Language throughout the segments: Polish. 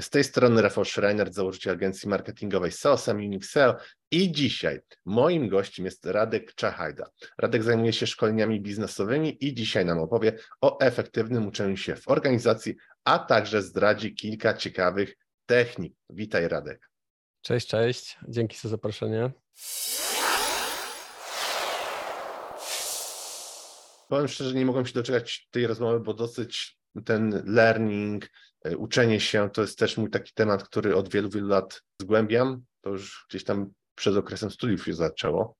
Z tej strony Rafał Schreiner, założyciel agencji marketingowej SEOSem Unixeo i dzisiaj moim gościem jest Radek Czachajda. Radek zajmuje się szkoleniami biznesowymi i dzisiaj nam opowie o efektywnym uczeniu się w organizacji, a także zdradzi kilka ciekawych technik. Witaj Radek. Cześć, cześć. Dzięki za zaproszenie. Powiem szczerze, nie mogłem się doczekać tej rozmowy, bo dosyć ten learning, uczenie się to jest też mój taki temat, który od wielu, wielu lat zgłębiam. To już gdzieś tam przed okresem studiów się zaczęło.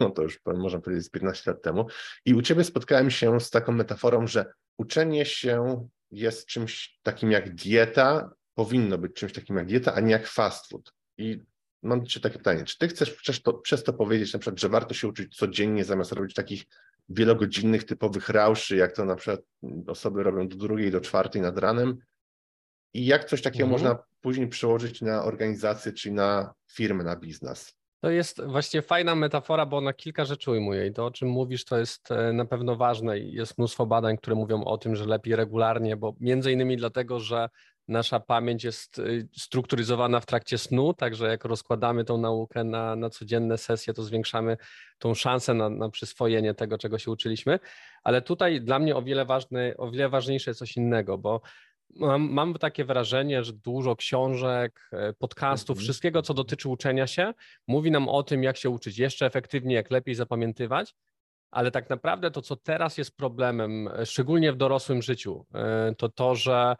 No to już można powiedzieć z 15 lat temu. I u Ciebie spotkałem się z taką metaforą, że uczenie się jest czymś takim jak dieta, powinno być czymś takim jak dieta, a nie jak fast food. I mam Ciebie takie pytanie, czy Ty chcesz przez to, przez to powiedzieć na przykład, że warto się uczyć codziennie zamiast robić takich wielogodzinnych typowych rauszy, jak to na przykład osoby robią do drugiej, do czwartej nad ranem. I jak coś takiego mhm. można później przełożyć na organizację, czy na firmę, na biznes? To jest właśnie fajna metafora, bo ona kilka rzeczy ujmuje i to, o czym mówisz, to jest e, na pewno ważne i jest mnóstwo badań, które mówią o tym, że lepiej regularnie, bo między innymi dlatego, że nasza pamięć jest y, strukturyzowana w trakcie snu, także jak rozkładamy tą naukę na, na codzienne sesje, to zwiększamy tą szansę na, na przyswojenie tego, czego się uczyliśmy. Ale tutaj dla mnie o wiele, ważny, o wiele ważniejsze jest coś innego, bo mam, mam takie wrażenie, że dużo książek, e, podcastów, mhm. wszystkiego, co dotyczy uczenia się, mówi nam o tym, jak się uczyć jeszcze efektywniej, jak lepiej zapamiętywać. Ale tak naprawdę to, co teraz jest problemem, e, szczególnie w dorosłym życiu, e, to to, że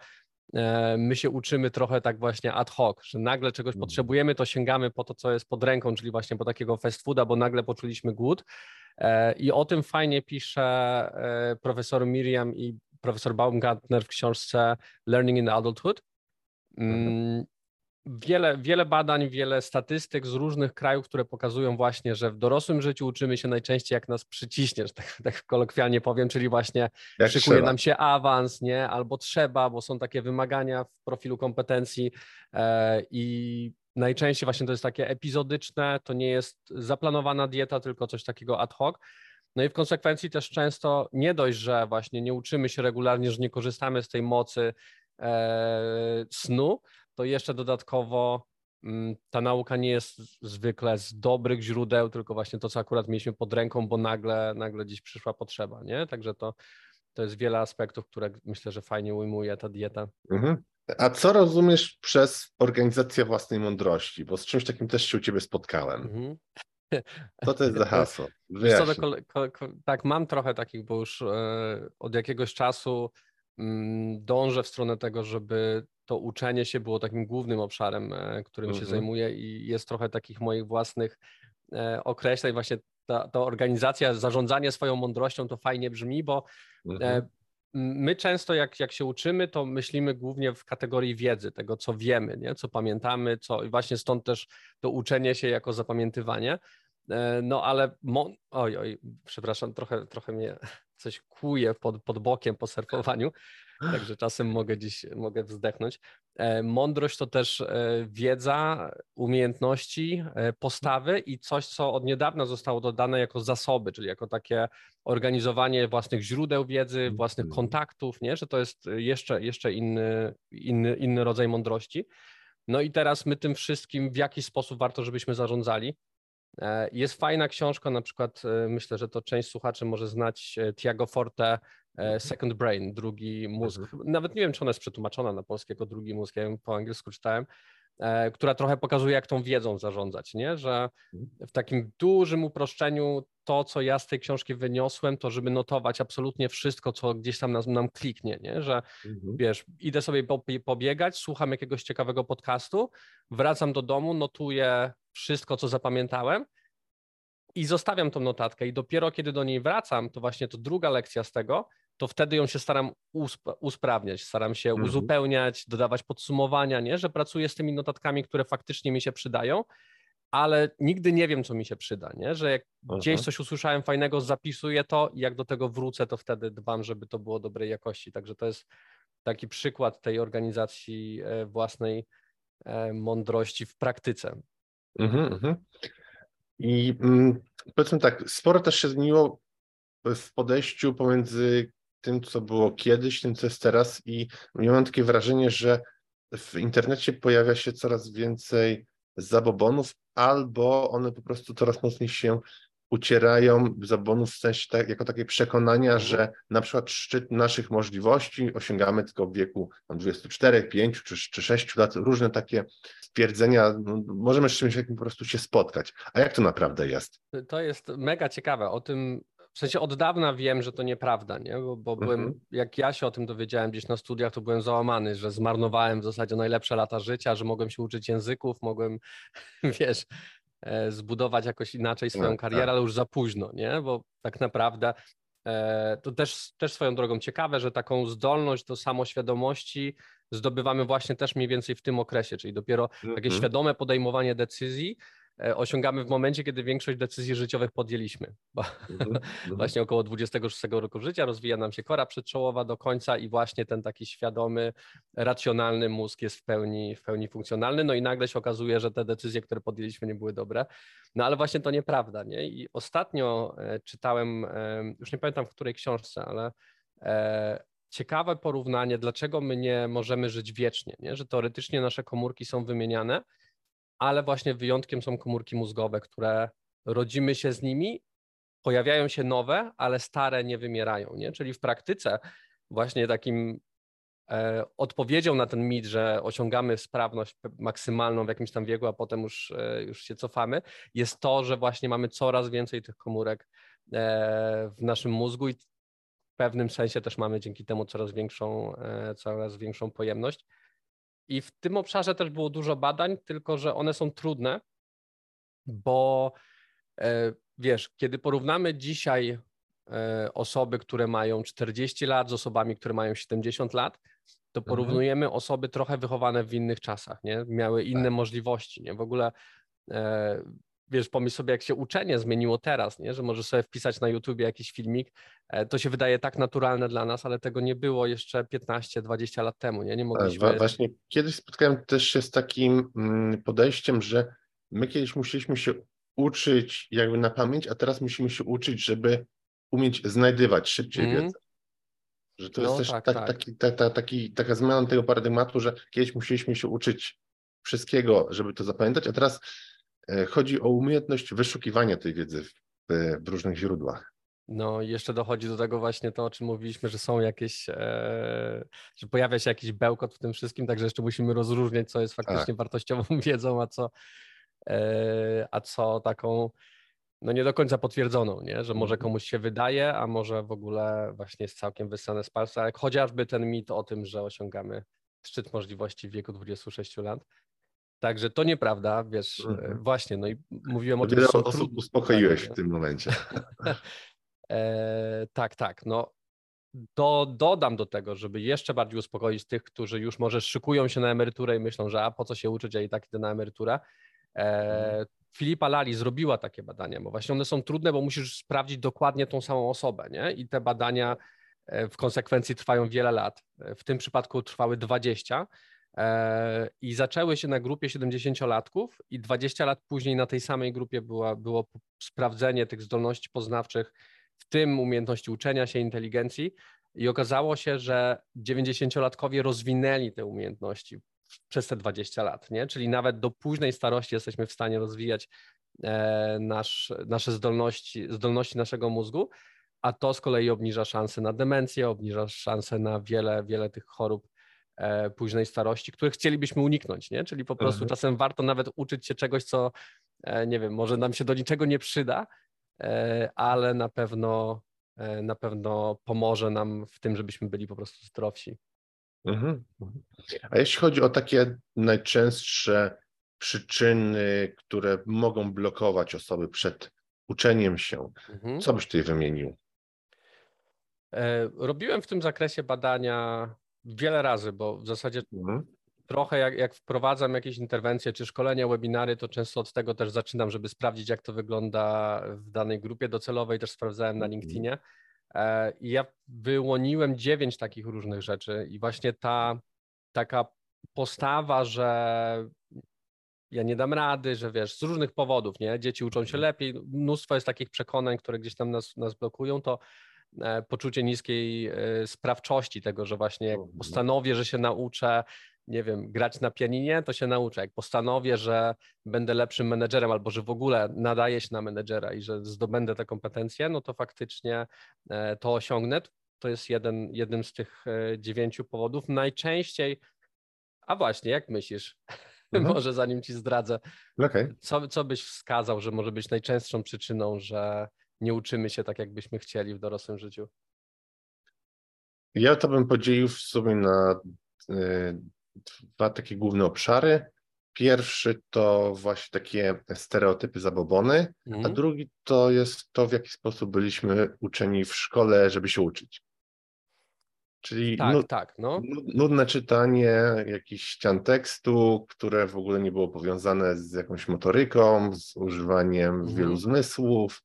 my się uczymy trochę tak właśnie ad hoc, że nagle czegoś mhm. potrzebujemy, to sięgamy po to, co jest pod ręką, czyli właśnie po takiego fast fooda, bo nagle poczuliśmy głód. I o tym fajnie pisze profesor Miriam i profesor Baumgartner w książce Learning in Adulthood. Mhm. Mm, wiele, wiele badań, wiele statystyk z różnych krajów, które pokazują właśnie, że w dorosłym życiu uczymy się najczęściej jak nas przyciśniesz, tak, tak kolokwialnie powiem, czyli właśnie jak szykuje trzeba. nam się awans, nie, albo trzeba, bo są takie wymagania w profilu kompetencji e, i najczęściej właśnie to jest takie epizodyczne, to nie jest zaplanowana dieta, tylko coś takiego ad hoc. No i w konsekwencji też często nie dość, że właśnie nie uczymy się regularnie, że nie korzystamy z tej mocy e, snu, to jeszcze dodatkowo mm, ta nauka nie jest zwykle z dobrych źródeł, tylko właśnie to, co akurat mieliśmy pod ręką, bo nagle, nagle gdzieś przyszła potrzeba, nie? Także to, to jest wiele aspektów, które myślę, że fajnie ujmuje ta dieta. Mhm. A co rozumiesz przez organizację własnej mądrości? Bo z czymś takim też się u Ciebie spotkałem. Mhm. Co to jest za hasło? Co, tak, mam trochę takich, bo już e, od jakiegoś czasu mm, dążę w stronę tego, żeby to uczenie się było takim głównym obszarem, e, którym mhm. się zajmuję i jest trochę takich moich własnych e, określeń. Właśnie ta, ta organizacja, zarządzanie swoją mądrością to fajnie brzmi, bo mhm. my często jak, jak się uczymy, to myślimy głównie w kategorii wiedzy, tego co wiemy, nie? co pamiętamy, co i właśnie stąd też to uczenie się jako zapamiętywanie. No ale, mo... oj, oj, przepraszam, trochę, trochę mnie coś kuje pod, pod bokiem po surfowaniu. Także czasem mogę dziś mogę wzdechnąć. E, mądrość to też e, wiedza, umiejętności, e, postawy i coś, co od niedawna zostało dodane jako zasoby, czyli jako takie organizowanie własnych źródeł wiedzy, własnych mhm. kontaktów, nie? że to jest jeszcze, jeszcze inny, inny, inny rodzaj mądrości. No i teraz my tym wszystkim w jaki sposób warto, żebyśmy zarządzali. Jest fajna książka, na przykład myślę, że to część słuchaczy może znać Tiago Forte E, mhm. Second Brain, drugi mózg. Mhm. Nawet nie wiem, czy ona jest przetłumaczona na polski jako drugi mózg, ja ją po angielsku czytałem, e, która trochę pokazuje, jak tą wiedzą zarządzać, nie? że mhm. w takim dużym uproszczeniu to, co ja z tej książki wyniosłem, to żeby notować absolutnie wszystko, co gdzieś tam nam, nam kliknie, nie? że mhm. wiesz, idę sobie pobiegać, słucham jakiegoś ciekawego podcastu, wracam do domu, notuję wszystko, co zapamiętałem i zostawiam tą notatkę i dopiero kiedy do niej wracam, to właśnie to druga lekcja z tego, to wtedy ją się staram usp- usprawniać, staram się mhm. uzupełniać, dodawać podsumowania, nie? że pracuję z tymi notatkami, które faktycznie mi się przydają, ale nigdy nie wiem, co mi się przyda, nie? że jak Aha. gdzieś coś usłyszałem fajnego, zapisuję to i jak do tego wrócę, to wtedy dbam, żeby to było dobrej jakości. Także to jest taki przykład tej organizacji e, własnej e, mądrości w praktyce. Mhm, mhm. I mm, powiedzmy tak, sporo też się zmieniło w podejściu pomiędzy tym, co było kiedyś, tym, co jest teraz i ja mam takie wrażenie, że w internecie pojawia się coraz więcej zabobonów, albo one po prostu coraz mocniej się ucierają zabonów w sensie tak, jako takie przekonania, mhm. że na przykład szczyt naszych możliwości osiągamy tylko w wieku 24, 5 czy, czy 6 lat. Różne takie stwierdzenia, no, możemy z czymś takim po prostu się spotkać. A jak to naprawdę jest? To jest mega ciekawe. O tym w sensie od dawna wiem, że to nieprawda, nie? Bo, bo byłem, mhm. jak ja się o tym dowiedziałem gdzieś na studiach, to byłem załamany, że zmarnowałem w zasadzie najlepsze lata życia, że mogłem się uczyć języków, mogłem, wiesz, zbudować jakoś inaczej swoją no, karierę, tak. ale już za późno, nie? Bo tak naprawdę e, to też, też swoją drogą ciekawe, że taką zdolność do samoświadomości zdobywamy właśnie też mniej więcej w tym okresie, czyli dopiero takie mhm. świadome podejmowanie decyzji E, osiągamy w momencie, kiedy większość decyzji życiowych podjęliśmy. Bo mhm, mhm. właśnie około 26 roku życia rozwija nam się kora przedczołowa do końca i właśnie ten taki świadomy, racjonalny mózg jest w pełni, w pełni funkcjonalny. No i nagle się okazuje, że te decyzje, które podjęliśmy, nie były dobre. No ale właśnie to nieprawda. Nie? I ostatnio e, czytałem, e, już nie pamiętam w której książce, ale ciekawe porównanie, dlaczego my nie możemy żyć wiecznie, nie? że teoretycznie nasze komórki są wymieniane, ale właśnie wyjątkiem są komórki mózgowe, które rodzimy się z nimi, pojawiają się nowe, ale stare nie wymierają. Nie? Czyli w praktyce właśnie takim e, odpowiedzią na ten mit, że osiągamy sprawność maksymalną w jakimś tam wieku, a potem już, e, już się cofamy, jest to, że właśnie mamy coraz więcej tych komórek e, w naszym mózgu i w pewnym sensie też mamy dzięki temu coraz większą, e, coraz większą pojemność. I w tym obszarze też było dużo badań, tylko że one są trudne, bo e, wiesz, kiedy porównamy dzisiaj e, osoby, które mają 40 lat z osobami, które mają 70 lat, to mhm. porównujemy mhm. osoby trochę wychowane w innych czasach, nie? Miały inne tak. możliwości, nie? W ogóle e, wiesz, pomyśl sobie, jak się uczenie zmieniło teraz, nie? że możesz sobie wpisać na YouTubie jakiś filmik, e, to się wydaje tak naturalne dla nas, ale tego nie było jeszcze 15-20 lat temu, nie? Nie tak, mogliśmy... Właśnie kiedyś spotkałem też się z takim mm, podejściem, że my kiedyś musieliśmy się uczyć jakby na pamięć, a teraz musimy się uczyć, żeby umieć znajdywać szybciej mm. wiedzę. Że to no, jest też tak, tak, tak. Taki, ta, ta, taki, taka zmiana tego paradygmatu, że kiedyś musieliśmy się uczyć wszystkiego, żeby to zapamiętać, a teraz chodzi o umiejętność wyszukiwania tej wiedzy w, w różnych źródłach. No jeszcze dochodzi do tego właśnie to, o czym mówiliśmy, że są jakieś, e, że pojawia się jakiś bełkot w tym wszystkim, także jeszcze musimy rozróżniać, co jest faktycznie tak. wartościową wiedzą, a co, e, a co taką no nie do końca potwierdzoną, nie? że może mhm. komuś się wydaje, a może w ogóle właśnie jest całkiem wysane z palca, jak chociażby ten mit o tym, że osiągamy szczyt możliwości w wieku 26 lat. Także to nieprawda, wiesz, mhm. właśnie, no i mówiłem o tym, są osób uspokoiłeś w tym momencie. e, tak, tak, no do, dodam do tego, żeby jeszcze bardziej uspokoić tych, którzy już może szykują się na emeryturę i myślą, że a po co się uczyć, ja i tak idę na emeryturę. E, mhm. Filipa Lali zrobiła takie badania, bo właśnie one są trudne, bo musisz sprawdzić dokładnie tą samą osobę, nie? I te badania e, w konsekwencji trwają wiele lat. E, w tym przypadku trwały 20 E, I zaczęły się na grupie 70-latków, i 20 lat później na tej samej grupie była, było sprawdzenie tych zdolności poznawczych, w tym umiejętności uczenia się, inteligencji. I okazało się, że 90-latkowie rozwinęli te umiejętności przez te 20 lat, nie? Czyli nawet do późnej starości jesteśmy w stanie rozwijać e, nasz, nasze zdolności, zdolności naszego mózgu, a to z kolei obniża szanse na demencję, obniża szanse na wiele, wiele tych chorób E, późnej starości, których chcielibyśmy uniknąć, nie? Czyli po prostu mhm. czasem warto nawet uczyć się czegoś, co e, nie wiem, może nam się do niczego nie przyda, e, ale na pewno na pewno pomoże nam w tym, żebyśmy byli po prostu zdrowsi. Mhm. A jeśli chodzi o takie najczęstsze przyczyny, które mogą blokować osoby przed uczeniem się, mhm. co byś tutaj wymienił? Robiłem w tym zakresie badania wiele razy, bo w zasadzie mhm. trochę jak, jak wprowadzam jakieś interwencje czy szkolenia, webinary, to często od tego też zaczynam, żeby sprawdzić, jak to wygląda w danej grupie docelowej. Też sprawdzałem na mhm. LinkedInie. E, I ja wyłoniłem dziewięć takich różnych rzeczy, i właśnie ta taka postawa, że ja nie dam rady, że wiesz, z różnych powodów, nie? Dzieci uczą się mhm. lepiej, mnóstwo jest takich przekonań, które gdzieś tam nas, nas blokują, to poczucie niskiej e, sprawczości tego, że właśnie jak postanowię, że się nauczę, nie wiem, grać na pianinie, to się nauczę. Jak postanowię, że będę lepszym menedżerem albo że w ogóle nadaję się na menedżera i że zdobędę te kompetencje, no to faktycznie e, to osiągnę. To jest jeden, jednym z tych e, dziewięciu powodów. Najczęściej, a właśnie, jak myślisz? Mhm. Może zanim ci zdradzę, okay. co, co byś wskazał, że może być najczęstszą przyczyną, że nie uczymy się tak, jakbyśmy chcieli w dorosłym życiu? Ja to bym podzielił w sumie na y, dwa takie główne obszary. Pierwszy to właśnie takie stereotypy zabobony, a mhm. drugi to jest to, w jaki sposób byliśmy uczeni w szkole, żeby się uczyć. Czyli tak, nud, tak, no. nudne czytanie jakichś ścian tekstu, które w ogóle nie było powiązane z jakąś motoryką, z używaniem mhm. wielu zmysłów,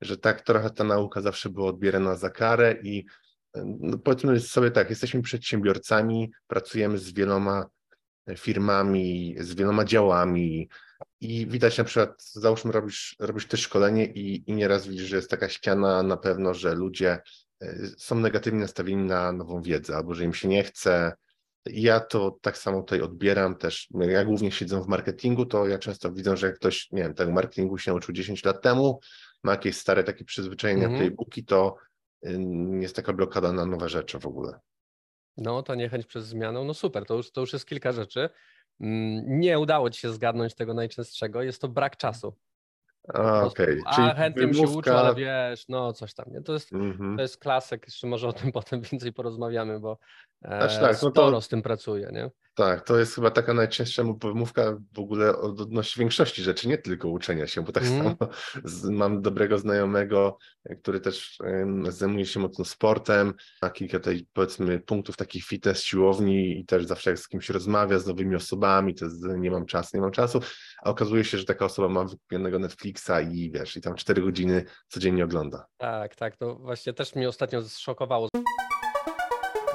że tak trochę ta nauka zawsze była odbierana za karę i no powiedzmy sobie tak, jesteśmy przedsiębiorcami, pracujemy z wieloma firmami, z wieloma działami i widać na przykład, załóżmy robisz, robisz też szkolenie i, i nieraz widzisz, że jest taka ściana na pewno, że ludzie e, są negatywnie nastawieni na nową wiedzę albo że im się nie chce. Ja to tak samo tutaj odbieram też, ja głównie siedzę w marketingu, to ja często widzę, że jak ktoś, nie wiem, tego marketingu się nauczył 10 lat temu, ma jakieś stare takie przyzwyczajenia, -hmm. playbooki, to jest taka blokada na nowe rzeczy w ogóle. No, to niechęć przez zmianę, no super, to już, to już jest kilka rzeczy. Mm, nie udało ci się zgadnąć tego najczęstszego, jest to brak czasu. A, okay. A chętnie wymówka... się uczę, ale wiesz, no coś tam. Nie? To, jest, -hmm. to jest klasyk, jeszcze może o tym potem więcej porozmawiamy, bo e, tak, no sporo to... z tym pracuję. Nie? Tak, to jest chyba taka najczęstsza wymówka w ogóle odnośnie większości rzeczy, nie tylko uczenia się, bo tak mm. samo z, mam dobrego znajomego, który też um, zajmuje się mocno sportem, ma kilka tutaj powiedzmy punktów takich fitness, siłowni i też zawsze jak z kimś rozmawia, z nowymi osobami, to jest, nie mam czasu, nie mam czasu, a okazuje się, że taka osoba ma wykupionego Netflixa i wiesz, i tam cztery godziny codziennie ogląda. Tak, tak, to właśnie też mnie ostatnio zszokowało.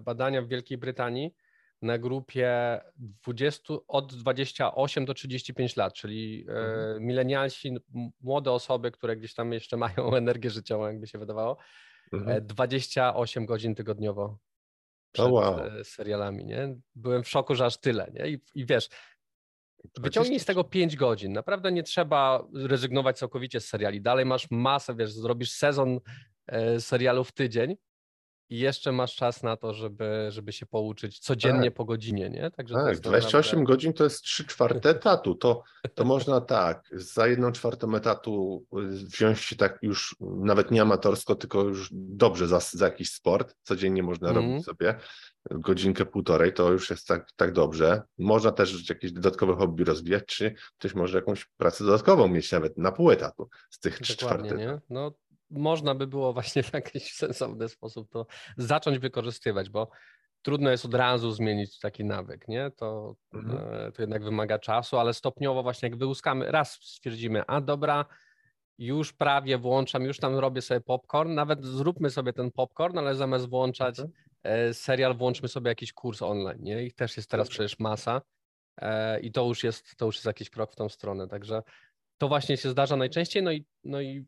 badania w Wielkiej Brytanii na grupie 20, od 28 do 35 lat, czyli e, mhm. milenialsi, młode osoby, które gdzieś tam jeszcze mają energię życiową, jakby się wydawało, mhm. 28 godzin tygodniowo przed oh, wow. E, serialami, nie? Byłem w szoku, że aż tyle, nie? I, i wiesz, Wyciągnij z tego 5 godzin. Naprawdę nie trzeba rezygnować całkowicie z seriali. Dalej masz masę, wiesz, zrobisz sezon e, serialów w tydzień, i jeszcze masz czas na to, żeby, żeby się pouczyć codziennie tak. po godzinie, nie? Także tak, 28 naprawdę... godzin to jest 3 czwarte etatu. To, to można tak, za jedną czwartą etatu y, wziąć się tak już nawet nie amatorsko, tylko już dobrze za, za jakiś sport. Codziennie można mm. robić sobie godzinkę, półtorej, to już jest tak, tak dobrze. Można też jakieś dodatkowe hobby rozwijać, czy ktoś może jakąś pracę dodatkową mieć nawet na pół etatu z tych trzy czwarte. Nie? No można by było właśnie w jakiś sensowny sposób to zacząć wykorzystywać, bo trudno jest od razu zmienić taki nawyk, nie? To, mhm. E, to jednak wymaga czasu, ale stopniowo właśnie jak wyłuskamy, raz stwierdzimy, a dobra, już prawie włączam, już tam robię sobie popcorn, nawet zróbmy sobie ten popcorn, ale zamiast włączać mhm. E, serial, włączmy sobie jakiś kurs online, nie? Ich też jest teraz przecież masa e, i to już jest, to już jest jakiś krok w tą stronę, także to właśnie się zdarza najczęściej, no i, no i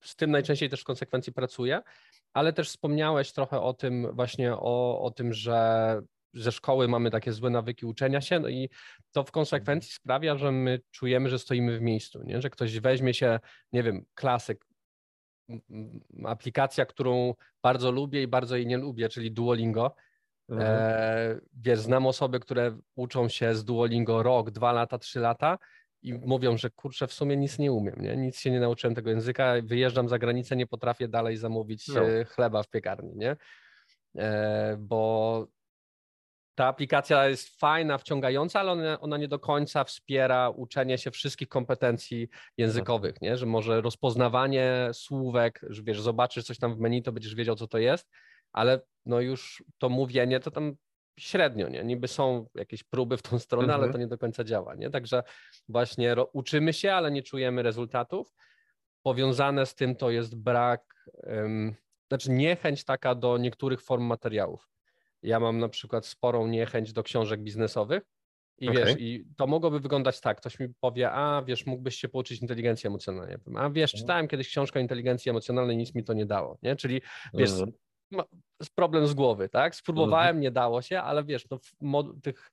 z tym najczęściej też w konsekwencji pracuję, ale też wspomniałeś trochę o tym właśnie, o, o tym, że ze szkoły mamy takie złe nawyki uczenia się, no i to w konsekwencji sprawia, że my czujemy, że stoimy w miejscu, nie? że ktoś weźmie się, nie wiem, klasyk, aplikacja, którą bardzo lubię i bardzo jej nie lubię, czyli Duolingo. Mhm. E, wiesz, znam osoby, które uczą się z Duolingo rok, dwa lata, trzy lata i mówią, że kurczę, w sumie nic nie umiem, nie? nic się nie nauczyłem tego języka, wyjeżdżam za granicę, nie potrafię dalej zamówić no. E, chleba w piekarni, nie? E, bo ta aplikacja jest fajna, wciągająca, ale ona, ona, nie do końca wspiera uczenie się wszystkich kompetencji językowych, nie? że może rozpoznawanie słówek, że wiesz, zobaczysz coś tam w menu, to będziesz wiedział, co to jest, ale no już to mówienie, to tam średnio, nie? Niby są jakieś próby w tą stronę, mhm. ale to nie do końca działa, nie? Także właśnie uczymy się, ale nie czujemy rezultatów. Powiązane z tym to jest brak, um, znaczy niechęć taka do niektórych form materiałów. Ja mam na przykład sporą niechęć do książek biznesowych, i okay. wiesz, i to mogłoby wyglądać tak, ktoś mi powie, a wiesz, mógłbyś się pouczyć inteligencji emocjonalnej. A wiesz, mhm. czytałem kiedyś książkę o inteligencji emocjonalnej, nic mi to nie dało, nie? Czyli wiesz, mm. Problem z głowy, tak? Spróbowałem, mm. nie dało się, ale wiesz, no, tych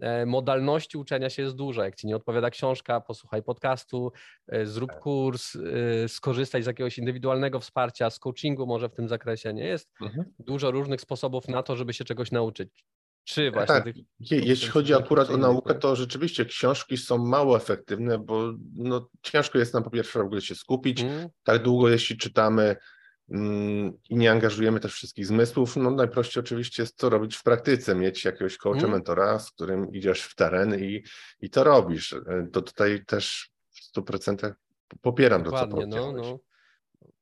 e, modalności uczenia się jest dużo. Jak ci nie odpowiada książka, posłuchaj podcastu, e, zrób tak. kurs, e, skorzystaj z jakiegoś indywidualnego wsparcia, z coachingu może w tym zakresie. Nie jest mhm. dużo różnych sposobów na to, żeby się czegoś nauczyć. Czy właśnie tak, tych, jeśli chodzi akurat o naukę, to rzeczywiście książki są mało efektywne, bo no, ciężko jest nam po pierwsze w ogóle się skupić. Mm. Tak długo, jeśli czytamy i nie angażujemy też wszystkich zmysłów, no najprościej oczywiście jest to robić w praktyce, mieć jakiegoś coacha, mm. mentora, z którym idziesz w teren i, i to robisz. To tutaj też w 100% popieram Dokładnie, to, co no, no.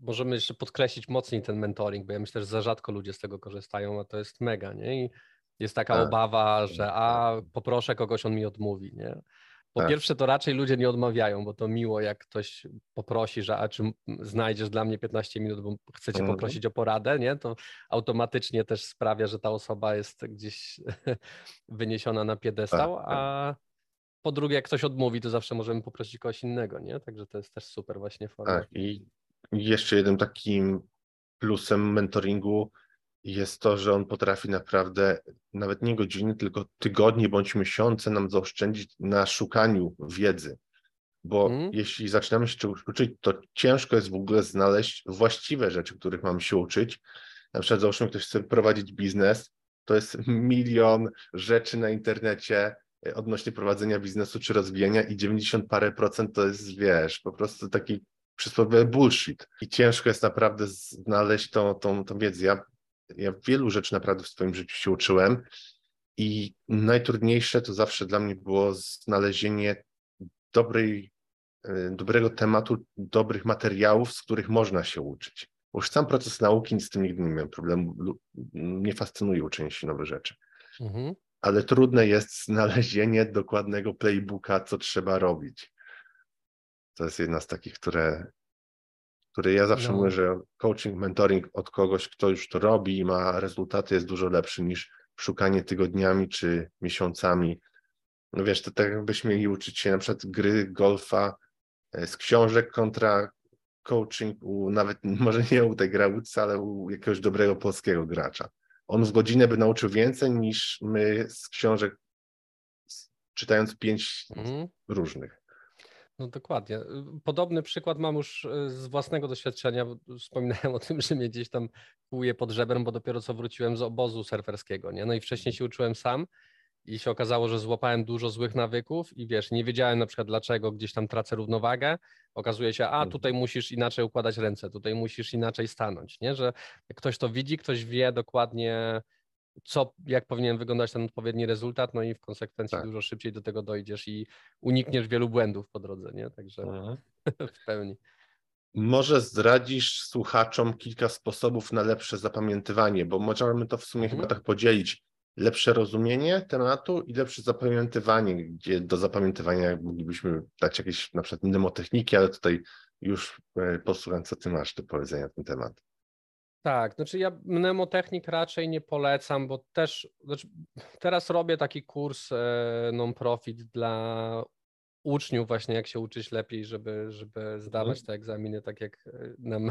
Możemy jeszcze podkreślić mocniej ten mentoring, bo ja myślę, że za rzadko ludzie z tego korzystają, a to jest mega, nie? I jest taka tak. obawa, że a poproszę kogoś, on mi odmówi, nie? Po tak. pierwsze, to raczej ludzie nie odmawiają, bo to miło, jak ktoś poprosi, że a czy znajdziesz dla mnie 15 minut, bo chcecie mhm. poprosić o poradę, nie? To automatycznie też sprawia, że ta osoba jest gdzieś wyniesiona na piedestał, tak, tak. a po drugie, jak ktoś odmówi, to zawsze możemy poprosić kogoś innego, nie? Także to jest też super właśnie forma. Tak, i jeszcze jednym takim plusem mentoringu jest to, że on potrafi naprawdę nawet nie godziny, tylko tygodnie bądź miesiące nam zaoszczędzić na szukaniu wiedzy. Bo mm. jeśli zaczynamy się czegoś uczyć, to ciężko jest w ogóle znaleźć właściwe rzeczy, których mamy się uczyć. Na przykład załóżmy, ktoś chce prowadzić biznes, to jest milion rzeczy na internecie e, odnośnie prowadzenia biznesu czy rozwijania i 90 parę procent to jest, wiesz, po prostu taki przysłowiowy bullshit. I ciężko jest naprawdę znaleźć tą, tą, tą wiedzę. Ja ja wielu rzeczy naprawdę w swoim życiu się uczyłem i najtrudniejsze to zawsze dla mnie było znalezienie dobrej, e, dobrego tematu, dobrych materiałów, z których można się uczyć. Bo już sam proces nauki z tym nigdy nie miałem problemu. Mnie fascynuje uczenie się nowych rzeczy. Mhm. Ale trudne jest znalezienie dokładnego playbooka, co trzeba robić. To jest jedna z takich, które który ja zawsze no. mówię, że coaching, mentoring od kogoś, kto już to robi i ma rezultaty, jest dużo lepszy niż szukanie tygodniami czy miesiącami. No wiesz, to tak jakbyśmy mieli uczyć się na przykład gry golfa e, z książek kontra coaching u nawet może nie u tej grałce, ale u jakiegoś dobrego polskiego gracza. On w godzinę by nauczył więcej niż my z książek czytając pięć mm. różnych. No dokładnie. Podobny przykład mam już e, z własnego doświadczenia. Wspominałem o tym, że mnie gdzieś tam kłuje pod żebrem, bo dopiero co wróciłem z obozu surferskiego, nie? No i wcześniej się uczyłem sam i się okazało, że złapałem dużo złych nawyków i wiesz, nie wiedziałem na przykład dlaczego gdzieś tam tracę równowagę. Okazuje się, a mhm. tutaj musisz inaczej układać ręce, tutaj musisz inaczej stanąć, nie? Że ktoś to widzi, ktoś wie dokładnie co, jak powinien wyglądać ten odpowiedni rezultat, no i w konsekwencji tak. dużo szybciej do tego dojdziesz i unikniesz wielu błędów po drodze, nie? Także mhm. w pełni. Może zdradzisz słuchaczom kilka sposobów na lepsze zapamiętywanie, bo możemy to w sumie mhm. chyba tak podzielić. Lepsze rozumienie tematu i lepsze zapamiętywanie, gdzie do zapamiętywania moglibyśmy dać jakieś na przykład mnemotechniki, ale tutaj już e, posłucham, co ty masz do powiedzenia na ten temat. Tak, znaczy ja mnemotechnik raczej nie polecam, bo też znaczy teraz robię taki kurs e, non-profit dla uczniów właśnie jak się uczyć lepiej, żeby, żeby zdawać mhm. te egzaminy tak jak e, nam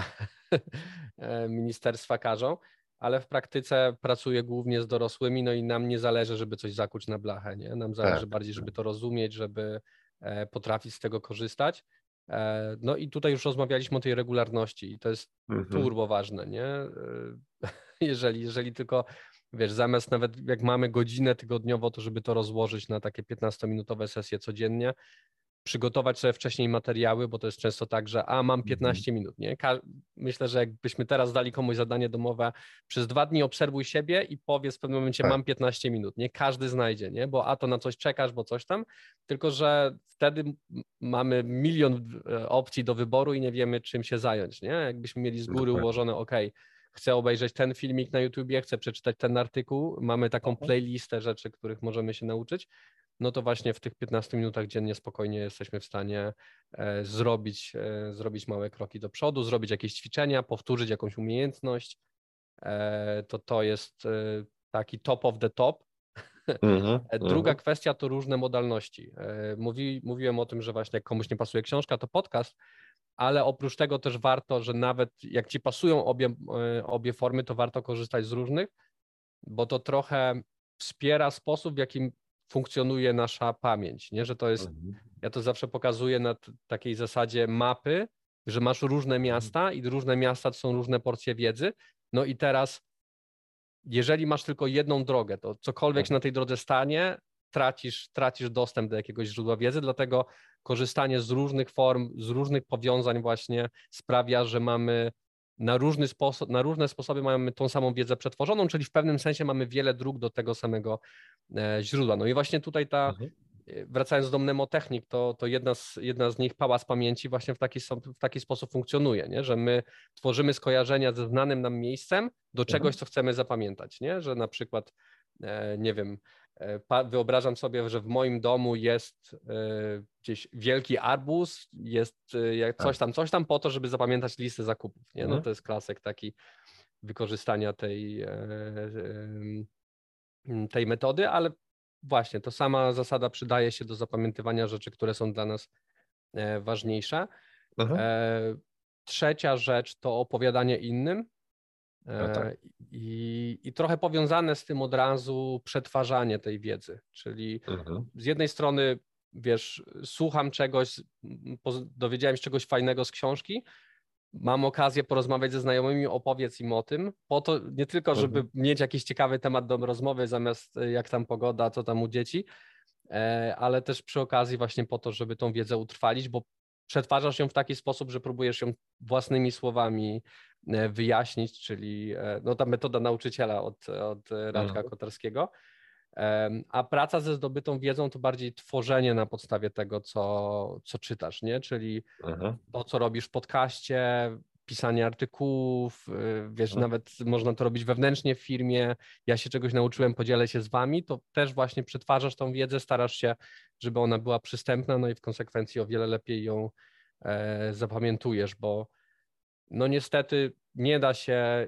e, ministerstwa każą, ale w praktyce pracuję głównie z dorosłymi, no i nam nie zależy, żeby coś zakuć na blachę, nie? Nam zależy tak. bardziej, żeby to rozumieć, żeby potrafić z tego korzystać. E, no i tutaj już rozmawialiśmy o tej regularności i to jest mhm. turbo ważne, nie? E, jeżeli, jeżeli tylko, wiesz, zamiast nawet jak mamy godzinę tygodniowo, to żeby to rozłożyć na takie 15-minutowe sesje codziennie, przygotować sobie wcześniej materiały, bo to jest często tak, że a mam 15 mhm. minut, nie? Myślę, że jakbyśmy teraz dali komuś zadanie domowe, przez dwa dni obserwuj siebie i powiedz w pewnym momencie tak. mam 15 minut, nie? Każdy znajdzie, nie? Bo a to na coś czekasz, bo coś tam, tylko że wtedy mamy milion e, opcji do wyboru i nie wiemy czym się zająć, nie? Jakbyśmy mieli z góry ułożone, ok, chcę obejrzeć ten filmik na YouTubie, chcę przeczytać ten artykuł, mamy taką playlistę rzeczy, których możemy się nauczyć, no to właśnie w tych 15 minutach dziennie spokojnie jesteśmy w stanie e, zrobić, e, zrobić małe kroki do przodu, zrobić jakieś ćwiczenia, powtórzyć jakąś umiejętność. E, to to jest taki top of the top. Mm-hmm, Druga mm-hmm. kwestia to różne modalności. Mówi, mówiłem o tym, że właśnie jak komuś nie pasuje książka, to podcast, ale oprócz tego też warto, że nawet jak ci pasują obie, obie formy, to warto korzystać z różnych, bo to trochę wspiera sposób, w jakim funkcjonuje nasza pamięć, nie? że to jest, mhm. ja to zawsze pokazuję na takiej zasadzie mapy, że masz różne mhm. miasta i różne miasta to są różne porcje wiedzy, no i teraz jeżeli masz tylko jedną drogę, to cokolwiek się tak. na tej drodze stanie, tracisz, tracisz dostęp do jakiegoś źródła wiedzy, dlatego korzystanie z różnych form, z różnych powiązań właśnie sprawia, że mamy na, różny sposób, na różne sposoby mamy tą samą wiedzę przetworzoną, czyli w pewnym sensie mamy wiele dróg do tego samego e, źródła. No i właśnie tutaj ta, mhm. E, wracając do mnemotechnik, to, to jedna, z, jedna z nich, pałac pamięci, właśnie w taki, w taki sposób funkcjonuje, nie? że my tworzymy skojarzenia ze znanym nam miejscem do mhm. czegoś, co chcemy zapamiętać, nie? że na przykład, e, nie wiem, wyobrażam sobie, że w moim domu jest e, gdzieś wielki arbuz, jest e, coś tak. tam, coś tam po to, żeby zapamiętać listę zakupów. Nie? No mhm. to jest klasyk taki wykorzystania tej, tej metody, ale właśnie to sama zasada przydaje się do zapamiętywania rzeczy, które są dla nas ważniejsze. Mhm. Trzecia rzecz to opowiadanie innym. No tak. E, I, I trochę powiązane z tym od razu przetwarzanie tej wiedzy, czyli mhm. z jednej strony, wiesz, słucham czegoś, dowiedziałem się czegoś fajnego z książki, mam okazję porozmawiać ze znajomymi, opowiedz im o tym, po to nie tylko, żeby mhm. mieć jakiś ciekawy temat do rozmowy, zamiast e, jak tam pogoda, co tam u dzieci, e, ale też przy okazji właśnie po to, żeby tą wiedzę utrwalić, bo przetwarzasz ją w taki sposób, że próbujesz ją własnymi słowami E, wyjaśnić, czyli e, no, ta metoda nauczyciela od, od Radka mhm. Kotarskiego. A praca ze zdobytą wiedzą to bardziej tworzenie na podstawie tego, co, co czytasz, nie? Czyli mhm. to, co robisz w podcaście, pisanie artykułów, y, wiesz, mhm. nawet można to robić wewnętrznie w firmie. Ja się czegoś nauczyłem, podzielę się z wami, to też właśnie przetwarzasz tą wiedzę, starasz się, żeby ona była przystępna, no i w konsekwencji o wiele lepiej ją e, zapamiętujesz, bo no niestety nie da się,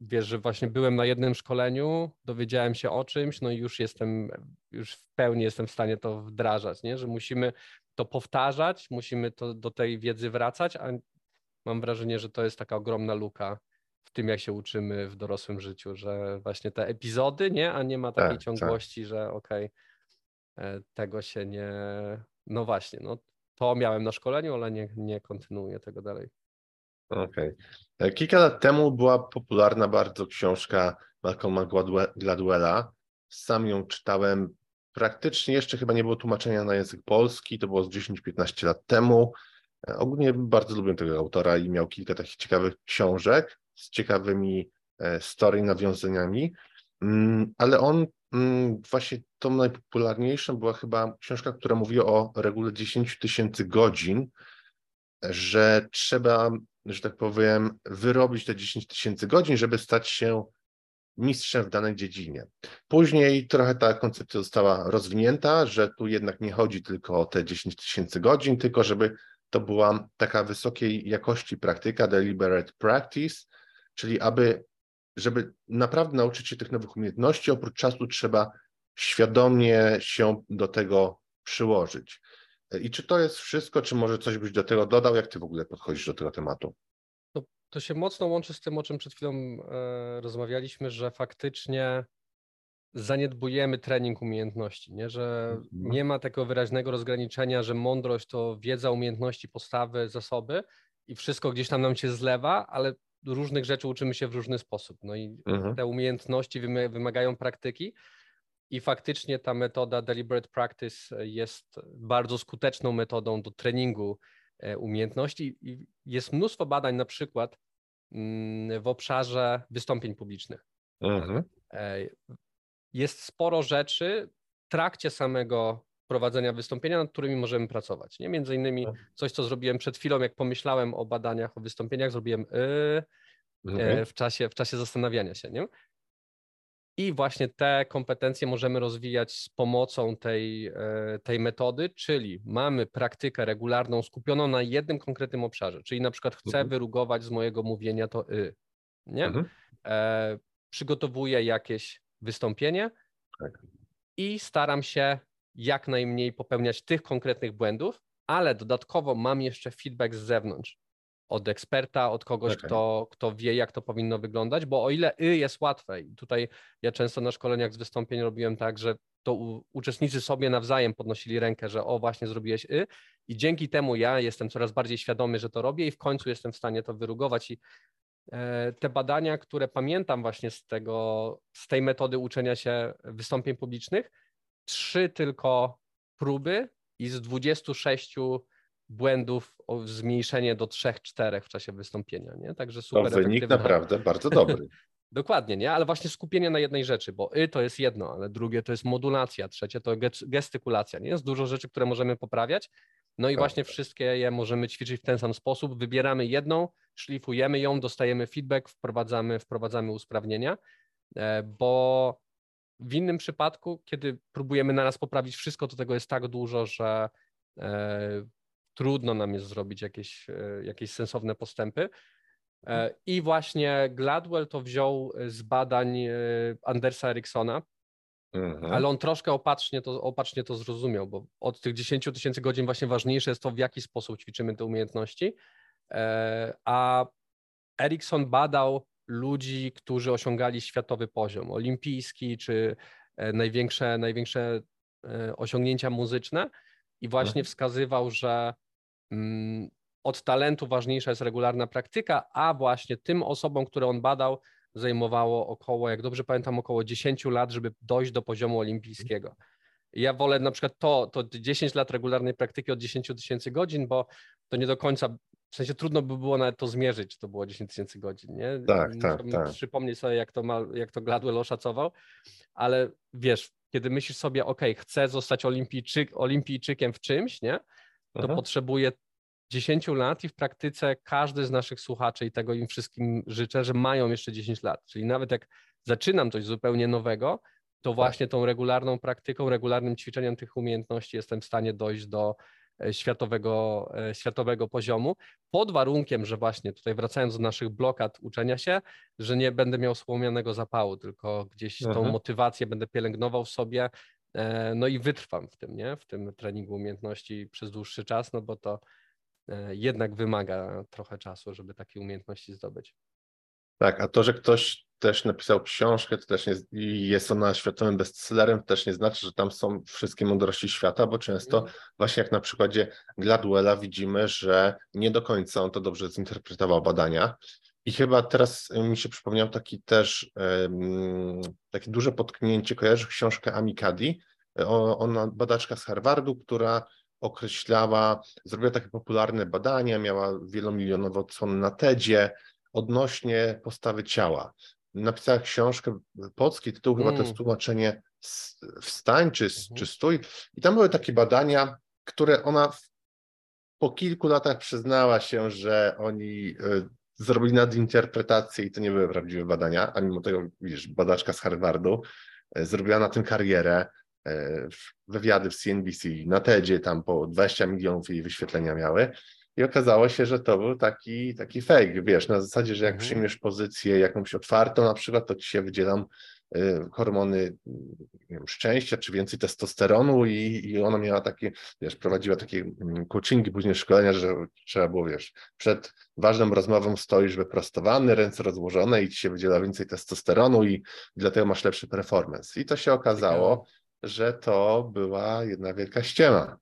wiesz, że właśnie byłem na jednym szkoleniu, dowiedziałem się o czymś, no i już jestem, już w pełni jestem w stanie to wdrażać, nie? że musimy to powtarzać, musimy to do tej wiedzy wracać, a mam wrażenie, że to jest taka ogromna luka w tym, jak się uczymy w dorosłym życiu, że właśnie te epizody, nie, a nie ma takiej tak, tak. ciągłości, tak. że okej, okay, tego się nie, no właśnie, no to miałem na szkoleniu, ale nie, nie kontynuuję tego dalej. Okej. Okay. E, kilka lat temu była popularna bardzo książka Malcolma Gladwella. Sam ją czytałem. Praktycznie jeszcze chyba nie było tłumaczenia na język polski. To było z 10-15 lat temu. E, ogólnie bardzo lubię tego autora i miał kilka takich ciekawych książek z ciekawymi e, story, nawiązaniami. Mm, ale on mm, właśnie tą najpopularniejszą była chyba książka, która mówi o regule 10 tysięcy godzin, że trzeba że tak powiem, wyrobić te 10 tysięcy godzin, żeby stać się mistrzem w danej dziedzinie. Później trochę ta koncepcja została rozwinięta, że tu jednak nie chodzi tylko o te 10 tysięcy godzin, tylko żeby to była taka wysokiej jakości praktyka, deliberate practice, czyli aby, żeby naprawdę nauczyć się tych nowych umiejętności, oprócz czasu trzeba świadomie się do tego przyłożyć. I czy to jest wszystko, czy może coś byś do tego dodał? Jak ty w ogóle podchodzisz do tego tematu? To, to się mocno łączy z tym, o czym przed chwilą e, rozmawialiśmy, że faktycznie zaniedbujemy trening umiejętności, nie? że mhm. nie ma takiego wyraźnego rozgraniczenia, że mądrość to wiedza, umiejętności, postawy, zasoby i wszystko gdzieś tam nam się zlewa, ale różnych rzeczy uczymy się w różny sposób. No i mhm. te umiejętności wymagają praktyki, i faktycznie ta metoda deliberate practice jest bardzo skuteczną metodą do treningu e, umiejętności i jest mnóstwo badań na przykład mm, w obszarze wystąpień publicznych. Mhm. Jest sporo rzeczy w trakcie samego prowadzenia wystąpienia, nad którymi możemy pracować. Nie? Między innymi tak. coś, co zrobiłem przed chwilą, jak pomyślałem o badaniach, o wystąpieniach, zrobiłem yy, okay. w, czasie, w czasie zastanawiania się. Nie? I właśnie te kompetencje możemy rozwijać z pomocą tej, e, tej metody, czyli mamy praktykę regularną skupioną na jednym konkretnym obszarze, czyli na przykład chcę mhm. wyrugować z mojego mówienia to y, nie? Mhm. E, przygotowuję jakieś wystąpienie tak. i staram się jak najmniej popełniać tych konkretnych błędów, ale dodatkowo mam jeszcze feedback z zewnątrz od eksperta, od kogoś, okay. kto, kto wie, jak to powinno wyglądać, bo o ile y jest łatwe, i tutaj ja często na szkoleniach z wystąpień robiłem tak, że to u, uczestnicy sobie nawzajem podnosili rękę, że o właśnie zrobiłeś y i dzięki temu ja jestem coraz bardziej świadomy, że to robię i w końcu jestem w stanie to wyrugować i te badania, które pamiętam właśnie z tego, z tej metody uczenia się wystąpień publicznych, trzy tylko próby i z 26 błędów o zmniejszenie do 3-4 w czasie wystąpienia, nie? Także super. To wynik naprawdę bardzo dobry. Dokładnie, nie? Ale właśnie skupienie na jednej rzeczy, bo y to jest jedno, ale drugie to jest modulacja, trzecie to gestykulacja, nie? Jest dużo rzeczy, które możemy poprawiać, no i tak. właśnie wszystkie je możemy ćwiczyć w ten sam sposób. Wybieramy jedną, szlifujemy ją, dostajemy feedback, wprowadzamy, wprowadzamy usprawnienia, e, bo w innym przypadku, kiedy próbujemy naraz poprawić wszystko, to tego jest tak dużo, że e, trudno nam jest zrobić jakieś, e, jakieś sensowne postępy. I właśnie Gladwell to wziął z badań Andersa Eriksona, mhm. ale on troszkę opacznie to, opacznie to zrozumiał, bo od tych 10 tysięcy godzin właśnie ważniejsze jest to, w jaki sposób ćwiczymy te umiejętności. A Erikson badał ludzi, którzy osiągali światowy poziom, olimpijski czy największe, największe osiągnięcia muzyczne i właśnie mhm. wskazywał, że Mm, od talentu ważniejsza jest regularna praktyka, a właśnie tym osobom, które on badał, zajmowało około, jak dobrze pamiętam, około 10 lat, żeby dojść do poziomu olimpijskiego. Ja wolę na przykład to, to 10 lat regularnej praktyki od 10 tysięcy godzin, bo to nie do końca, w sensie trudno by było nawet to zmierzyć, czy to było 10 tysięcy godzin, nie? Tak, tak, tak. Przypomnieć sobie, jak to, ma, jak to Gladwell oszacował, ale wiesz, kiedy myślisz sobie, ok, chcę zostać olimpijczyk, olimpijczykiem w czymś, nie? To Aha. potrzebuję 10 lat i w praktyce każdy z naszych słuchaczy i tego im wszystkim życzę, że mają jeszcze 10 lat. Czyli nawet jak zaczynam coś zupełnie nowego, to tak. właśnie tą regularną praktyką, regularnym ćwiczeniem tych umiejętności jestem w stanie dojść do e, światowego, e, światowego poziomu, pod warunkiem, że właśnie tutaj wracając do naszych blokad uczenia się, że nie będę miał słomianego zapału, tylko gdzieś tą mhm. motywację będę pielęgnował sobie, e, no i wytrwam w tym, nie? w tym treningu umiejętności przez dłuższy czas, no bo to jednak wymaga trochę czasu, żeby takie umiejętności zdobyć. Tak, a to, że ktoś też napisał książkę, to też nie, i jest ona światowym bestsellerem, to też nie znaczy, że tam są wszystkie mądrości świata, bo często mm. właśnie jak na przykładzie Gladwella widzimy, że nie do końca on to dobrze zinterpretował badania. I chyba teraz mi się przypomniał taki też um, takie duże potknięcie, kojarzy książkę Amikadi, ona badaczka z Harvardu, która określała, zrobiła takie popularne badania, miała wielomilionowe odsłony na TEDzie odnośnie postawy ciała. Napisała książkę, polski tytuł chyba to jest mm. tłumaczenie wstań czy, mhm. czy stój i tam były takie badania, które ona po kilku latach przyznała się, że oni y, zrobili nadinterpretację i to nie były prawdziwe badania, a mimo tego, widzisz, badaczka z Harvardu y, zrobiła na tym karierę, wywiady w CNBC, na TEDzie tam po 20 milionów jej wyświetlenia miały. I okazało się, że to był taki, taki fake, wiesz, na zasadzie, że jak mhm. przyjmiesz pozycję jakąś otwartą, na przykład, to ci się wydzielam y, hormony wiem, szczęścia, czy więcej testosteronu i, i ona miała takie, wiesz, prowadziła takie mm, coachingi, później szkolenia, że trzeba było, wiesz, przed ważną rozmową stoisz wyprostowany, ręce rozłożone i ci się wydziela więcej testosteronu i dlatego masz lepszy performance. I to się okazało, że to była jedna wielka ściema.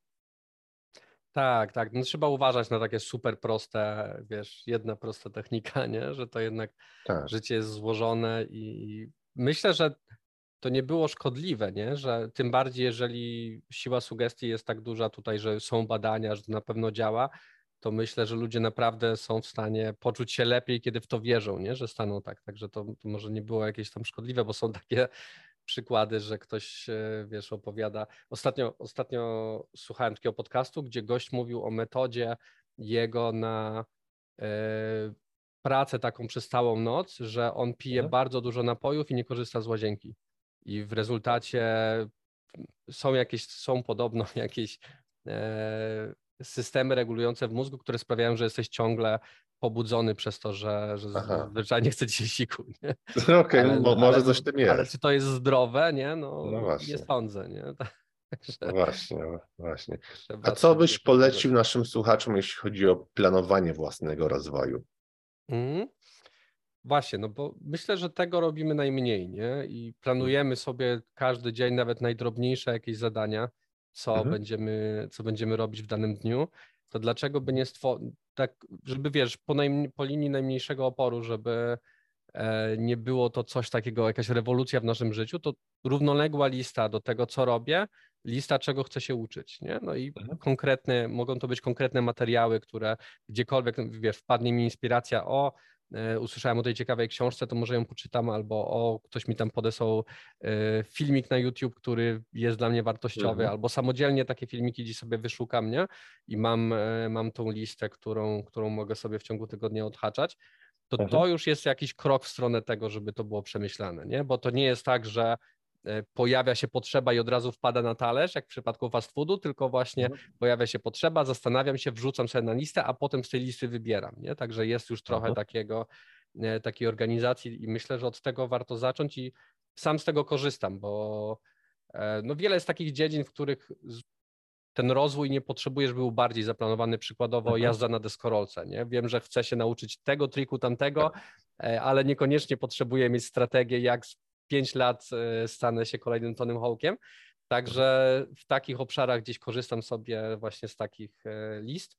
Tak, tak. No, trzeba uważać na takie super proste, wiesz, jedna prosta technika, nie? że to jednak tak. życie jest złożone i myślę, że to nie było szkodliwe, nie? że tym bardziej, jeżeli siła sugestii jest tak duża tutaj, że są badania, że to na pewno działa, to myślę, że ludzie naprawdę są w stanie poczuć się lepiej, kiedy w to wierzą, nie? że staną tak. Także to, to może nie było jakieś tam szkodliwe, bo są takie przykłady, że ktoś, wiesz, opowiada. Ostatnio, ostatnio słuchałem takiego podcastu, gdzie gość mówił o metodzie jego na e, pracę taką przez całą noc, że on pije bardzo dużo napojów i nie korzysta z łazienki. I w rezultacie są jakieś, są podobno jakieś e, systemy regulujące w mózgu, które sprawiają, że jesteś ciągle pobudzony przez to, że, że zwyczajnie chce się siku. Okej, okay, no, może coś tym jest. Ale czy to jest zdrowe, nie? No, no nie sądzę, nie? No właśnie, właśnie. A co byś polecił naszym słuchaczom, jeśli chodzi o planowanie własnego rozwoju? Mm. Właśnie, no bo myślę, że tego robimy najmniej, nie? I planujemy sobie każdy dzień, nawet najdrobniejsze jakieś zadania, co, mhm. będziemy, co będziemy robić w danym dniu. To dlaczego by nie stworzyć, tak, żeby wiesz, po, po linii najmniejszego oporu, żeby e, nie było to coś takiego, jakaś rewolucja w naszym życiu, to równoległa lista do tego, co robię, lista, czego chcę się uczyć, nie? No i mhm. konkretne, mogą to być konkretne materiały, które gdziekolwiek, wiesz, wpadnie mi inspiracja, o, usłyszałem o tej ciekawej książce, to może ją poczytam, albo o, ktoś mi tam podesłał e, filmik na YouTube, który jest dla mnie wartościowy, mhm. albo samodzielnie takie filmiki gdzieś sobie wyszukam, nie? I mam, e, mam tą listę, którą, którą mogę sobie w ciągu tygodnia odhaczać to mhm. to już jest jakiś krok w stronę tego, żeby to było przemyślane, nie? Bo to nie jest tak, że E, pojawia się potrzeba i od razu wpada na talerz, jak w przypadku fast foodu, tylko właśnie mhm. pojawia się potrzeba, zastanawiam się, wrzucam sobie na listę, a potem z tej listy wybieram. Nie? Także jest już trochę takiego, e, takiej organizacji i myślę, że od tego warto zacząć i sam z tego korzystam, bo e, no wiele jest takich dziedzin, w których ten rozwój nie potrzebujesz, był bardziej zaplanowany, przykładowo mhm. jazda na deskorolce. Nie? Wiem, że chcę się nauczyć tego triku, tamtego, tak. ale niekoniecznie potrzebuję mieć strategię, jak 5 lat e, stanę się kolejnym Tonym Hawkiem. Także w takich obszarach gdzieś korzystam sobie właśnie z takich e, list.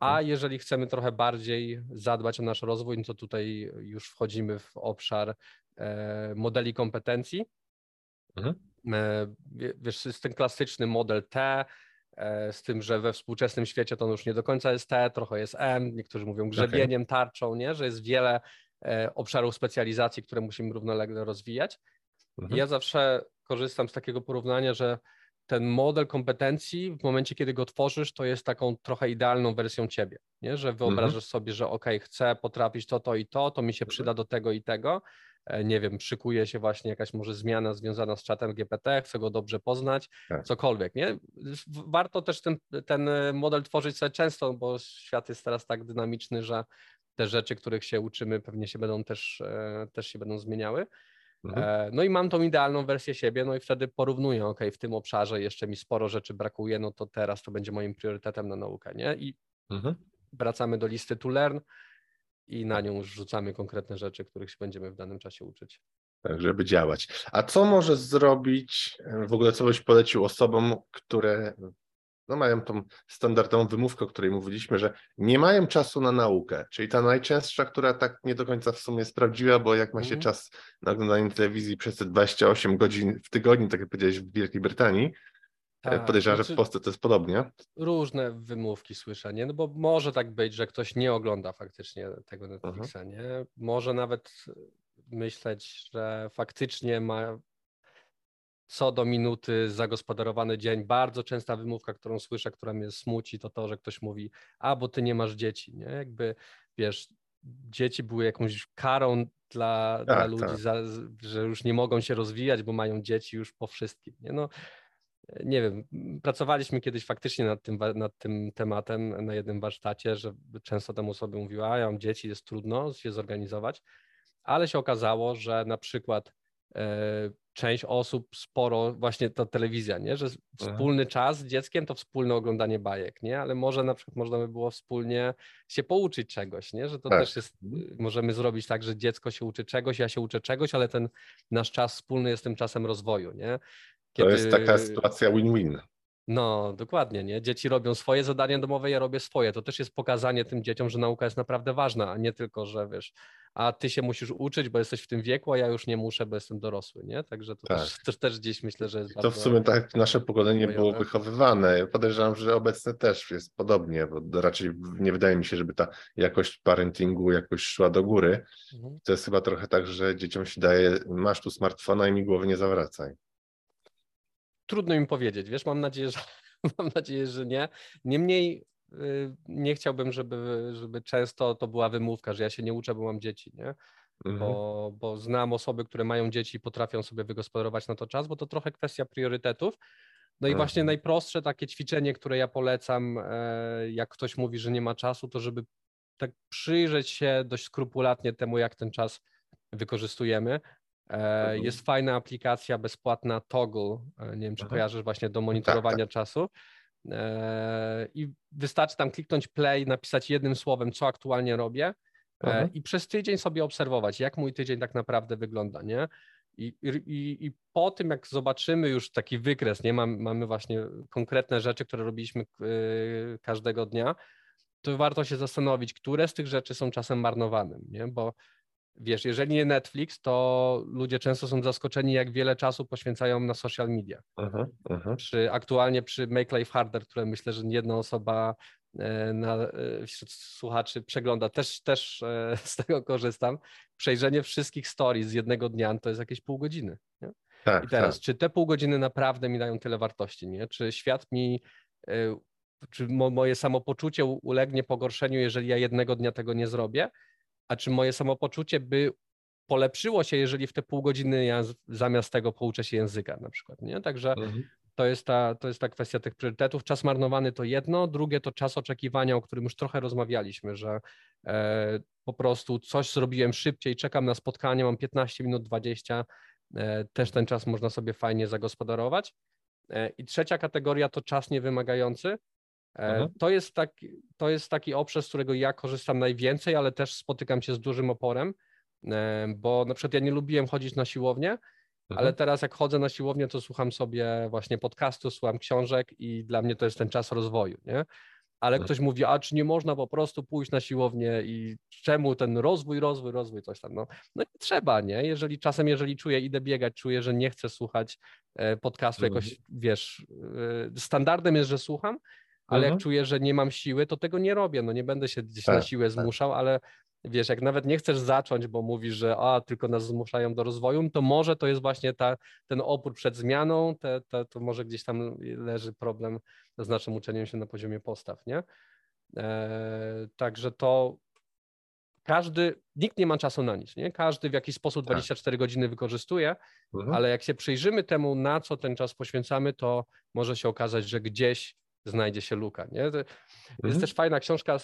A mhm. jeżeli chcemy trochę bardziej zadbać o nasz rozwój, no to tutaj już wchodzimy w obszar e, modeli kompetencji. Mhm. Wiesz, jest ten klasyczny model T, z tym, że we współczesnym świecie to już nie do końca jest T, trochę jest M, niektórzy mówią grzebieniem, tarczą, nie? że jest wiele obszarów specjalizacji, które musimy równolegle rozwijać. Mhm. Ja zawsze korzystam z takiego porównania, że ten model kompetencji w momencie, kiedy go tworzysz, to jest taką trochę idealną wersją ciebie, nie? że wyobrażasz mhm. sobie, że ok, chcę potrafić to, to i to, to mi się mhm. przyda do tego i tego, e, nie wiem, szykuje się właśnie jakaś może zmiana związana z czatem GPT, chcę go dobrze poznać, tak. cokolwiek, nie? Warto też ten, ten model tworzyć sobie często, bo świat jest teraz tak dynamiczny, że te rzeczy, których się uczymy, pewnie się będą też, e, też się będą zmieniały. Mhm. E, no i mam tą idealną wersję siebie, no i wtedy porównuję, ok, w tym obszarze jeszcze mi sporo rzeczy brakuje, no to teraz to będzie moim priorytetem na naukę, nie? I mhm. wracamy do listy to learn i na nią już rzucamy konkretne rzeczy, których się będziemy w danym czasie uczyć. Tak, żeby działać. A co może zrobić, w ogóle co byś polecił osobom, które no mają tą standardową wymówkę, o której mówiliśmy, że nie mają czasu na naukę, czyli ta najczęstsza, która tak nie do końca w sumie jest prawdziwa, bo jak ma się mm. czas na oglądanie telewizji przez te 28 godzin w tygodniu, tak jak powiedziałeś w Wielkiej Brytanii, tak, podejrzewam, znaczy, że w znaczy Polsce to jest podobnie. Różne wymówki słyszę, nie? No bo może tak być, że ktoś nie ogląda faktycznie tego Netflixa, uh -huh. nie? Może nawet myśleć, że faktycznie ma co do minuty zagospodarowany dzień. Bardzo częsta wymówka, którą słyszę, która mnie smuci, to to, że ktoś mówi, a bo ty nie masz dzieci, nie? Jakby, wiesz, dzieci były jakąś karą dla, tak, dla ludzi, tak. za, że już nie mogą się rozwijać, bo mają dzieci już po wszystkim, nie? No, nie wiem, pracowaliśmy kiedyś faktycznie nad tym, nad tym tematem na jednym warsztacie, że często temu osoby mówiła, a ja mam dzieci, jest trudno się zorganizować, ale się okazało, że na przykład e, część osób sporo, właśnie ta telewizja, nie? że wspólny czas z dzieckiem to wspólne oglądanie bajek, nie? ale może na przykład można by było wspólnie się pouczyć czegoś, nie? że to tak. też jest, mhm. możemy zrobić tak, że dziecko się uczy czegoś, ja się uczę czegoś, ale ten nasz czas wspólny jest tym czasem rozwoju. Nie? Kiedy... To jest taka sytuacja win-win. No, dokładnie, nie? Dzieci robią swoje zadania domowe, ja robię swoje. To też jest pokazanie tym dzieciom, że nauka jest naprawdę ważna, a nie tylko, że wiesz, a ty się musisz uczyć, bo jesteś w tym wieku, a ja już nie muszę, bo jestem dorosły, nie? Także to tak. też, też, też, gdzieś myślę, że jest To w sumie tak nasze pokolenie było wychowywane. Podejrzewam, że obecne też jest podobnie, bo raczej nie wydaje mi się, żeby ta jakość parentingu jakoś szła do góry. Mhm. To jest chyba trochę tak, że dzieciom się daje, masz tu smartfona i mi głowy nie zawracaj. Trudno mi powiedzieć, wiesz, mam nadzieję, że mam nadzieję, że nie. Niemniej nie chciałbym, żeby, żeby często to była wymówka, że ja się nie uczę, bo mam dzieci, nie? Mhm. Bo, bo znam osoby, które mają dzieci i potrafią sobie wygospodarować na to czas, bo to trochę kwestia priorytetów. No i właśnie mhm. najprostsze takie ćwiczenie, które ja polecam, e, jak ktoś mówi, że nie ma czasu, to żeby tak przyjrzeć się dość skrupulatnie temu, jak ten czas wykorzystujemy. E, mhm. Jest fajna aplikacja bezpłatna Toggle, e, nie wiem czy kojarzysz właśnie do monitorowania tak, tak. czasu. I wystarczy tam kliknąć play, napisać jednym słowem, co aktualnie robię i przez tydzień sobie obserwować, jak mój tydzień tak naprawdę wygląda, nie? I, i, I po tym, jak zobaczymy już taki wykres, nie Mam, mamy właśnie konkretne rzeczy, które robiliśmy yy, każdego dnia, to warto się zastanowić, które z tych rzeczy są czasem marnowanym, nie? Bo wiesz, jeżeli nie Netflix, to ludzie często są zaskoczeni, jak wiele czasu poświęcają na social media. Uh-huh, uh-huh. Przy, aktualnie przy Make Life Harder, które myślę, że jedna osoba E, na, e, wśród słuchaczy przegląda, też, też e, z tego korzystam. Przejrzenie wszystkich stories z jednego dnia to jest jakieś pół godziny. Nie? Tak, I teraz, tak. czy te pół godziny naprawdę mi dają tyle wartości? Nie? Czy świat mi, czy mo, moje samopoczucie ulegnie pogorszeniu, jeżeli ja jednego dnia tego nie zrobię? A czy moje samopoczucie by polepszyło się, jeżeli w te pół godziny ja zamiast tego pouczę się języka na przykład, nie? Także mhm. To jest, ta, to jest ta kwestia tych priorytetów. Czas marnowany to jedno, drugie to czas oczekiwania, o którym już trochę rozmawialiśmy, że e, po prostu coś zrobiłem szybciej, czekam na spotkanie, mam 15 minut, 20, e, też ten czas można sobie fajnie zagospodarować. E, I trzecia kategoria to czas niewymagający. E, mhm. To jest, taki, to jest taki obszar, z którego ja korzystam najwięcej, ale też spotykam się z dużym oporem, e, bo na przykład ja nie lubiłem chodzić na siłownię, Mhm. Ale teraz jak chodzę na siłownię, to słucham sobie właśnie podcastu, słucham książek i dla mnie to jest ten czas rozwoju, nie? Ale mhm. ktoś mówi, a czy nie można po prostu pójść na siłownię i czemu ten rozwój, rozwój, rozwój, coś tam. No, no nie trzeba, nie? Jeżeli czasem, jeżeli czuję, idę biegać, czuję, że nie chcę słuchać e, podcastu mhm. jakoś, wiesz, standardem jest, że słucham, ale jak czuję, że nie mam siły, to tego nie robię. No nie będę się gdzieś tak, na siłę tak. zmuszał, ale wiesz, jak nawet nie chcesz zacząć, bo mówisz, że a, tylko nas zmuszają do rozwoju, to może to jest właśnie ta, ten opór przed zmianą, te, te, to może gdzieś tam leży problem z naszym uczeniem się na poziomie postaw, nie? E, także to każdy, nikt nie ma czasu na nic, nie? Każdy w jakiś sposób 24 tak. godziny wykorzystuje, mhm. ale jak się przyjrzymy temu, na co ten czas poświęcamy, to może się okazać, że gdzieś znajdzie się luka, nie? Mhm. Jest też fajna książka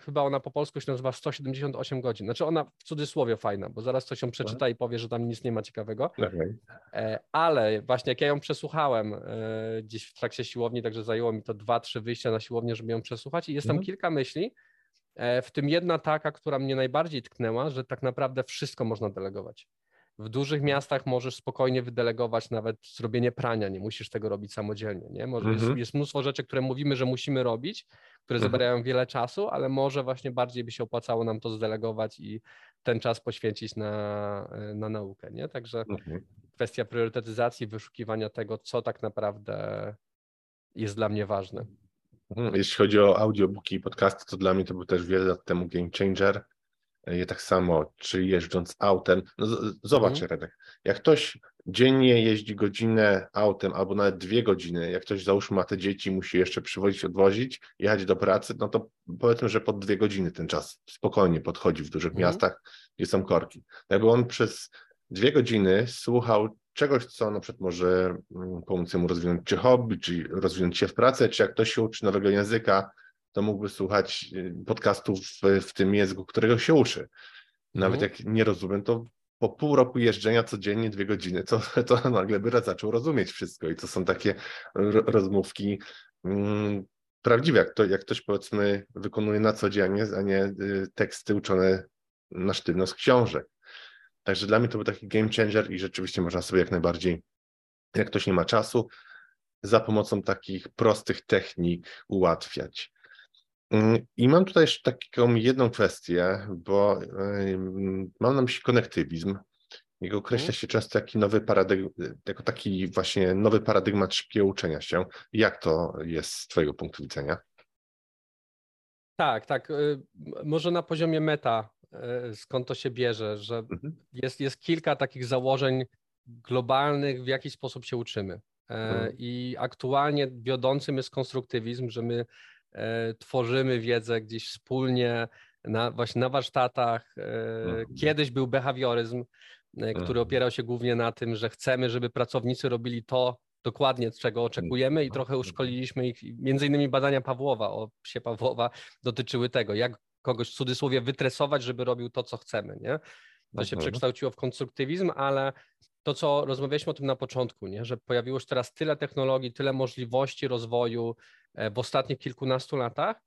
chyba ona po polsku się nazywa 178 godzin. Znaczy ona w cudzysłowie fajna, bo zaraz ktoś ją przeczyta i powie, że tam nic nie ma ciekawego. Okay. E, ale właśnie jak ja ją przesłuchałem e, gdzieś w trakcie siłowni, także zajęło mi to dwa, trzy wyjścia na siłownię, żeby ją przesłuchać i jest tam mhm. kilka myśli, e, w tym jedna taka, która mnie najbardziej tknęła, że tak naprawdę wszystko można delegować. W dużych miastach możesz spokojnie wydelegować nawet zrobienie prania, nie musisz tego robić samodzielnie. Nie? Może jest, mhm. jest, mnóstwo rzeczy, które mówimy, że musimy robić, które mhm. zabierają wiele czasu, ale może właśnie bardziej by się opłacało nam to zdelegować i ten czas poświęcić na, na naukę. Nie? Także mhm. kwestia priorytetyzacji, wyszukiwania tego, co tak naprawdę jest dla mnie ważne. Jeśli chodzi o audiobooki i podcasty, to dla mnie to był też wiele lat temu game changer. Je tak samo, czy jeżdżąc autem. No, zobacz, mhm. Redek, jak ktoś dziennie jeździ godzinę autem albo nawet dwie godziny, jak ktoś załóżmy ma te dzieci, musi jeszcze przywozić, odwozić, jechać do pracy, no to powiedzmy, że pod dwie godziny ten czas spokojnie podchodzi w dużych mhm. miastach, gdzie są korki. Jakby on przez dwie godziny słuchał czegoś, co na przykład może mm, pomóc mu rozwinąć czy hobby, czy rozwinąć się w pracy, czy jak ktoś się uczy nowego języka, to mógłby słuchać y, podcastów w, w tym języku, którego się uczy. Nawet mhm. jak nie rozumiem, to po pół roku jeżdżenia codziennie dwie godziny, to, to nagle by zaczął rozumieć wszystko. I to są takie rozmówki mm, prawdziwe, jak, to, jak ktoś powiedzmy wykonuje na co dzień, a nie y, teksty uczone na sztywno z książek. Także dla mnie to był taki game changer i rzeczywiście można sobie jak najbardziej, jak ktoś nie ma czasu, za pomocą takich prostych technik ułatwiać. Mm, I mam tutaj jeszcze taką jedną kwestię, bo mam na myśli konektywizm. Jego określa mhm. się często jako nowy paradygmat, jako taki właśnie nowy paradygmat szybkiego uczenia się. Jak to jest z Twojego punktu widzenia? Tak, tak. Y, może na poziomie meta, y, skąd to się bierze, że mhm. jest, jest kilka takich założeń globalnych, w jaki sposób się uczymy. E, mhm. I aktualnie wiodącym jest konstruktywizm, że my tworzymy wiedzę gdzieś wspólnie, na, właśnie na warsztatach. Mhm. Kiedyś był behawioryzm, który mhm. opierał się głównie na tym, że chcemy, żeby pracownicy robili to dokładnie, czego oczekujemy i trochę uszkoliliśmy ich. Między innymi badania Pawłowa, o psie Pawłowa, dotyczyły tego, jak kogoś w cudzysłowie wytresować, żeby robił to, co chcemy. Nie? To się mhm. przekształciło w konstruktywizm, ale to, co rozmawialiśmy o tym na początku, nie? że pojawiło się teraz tyle technologii, tyle możliwości rozwoju e, w ostatnich kilkunastu latach,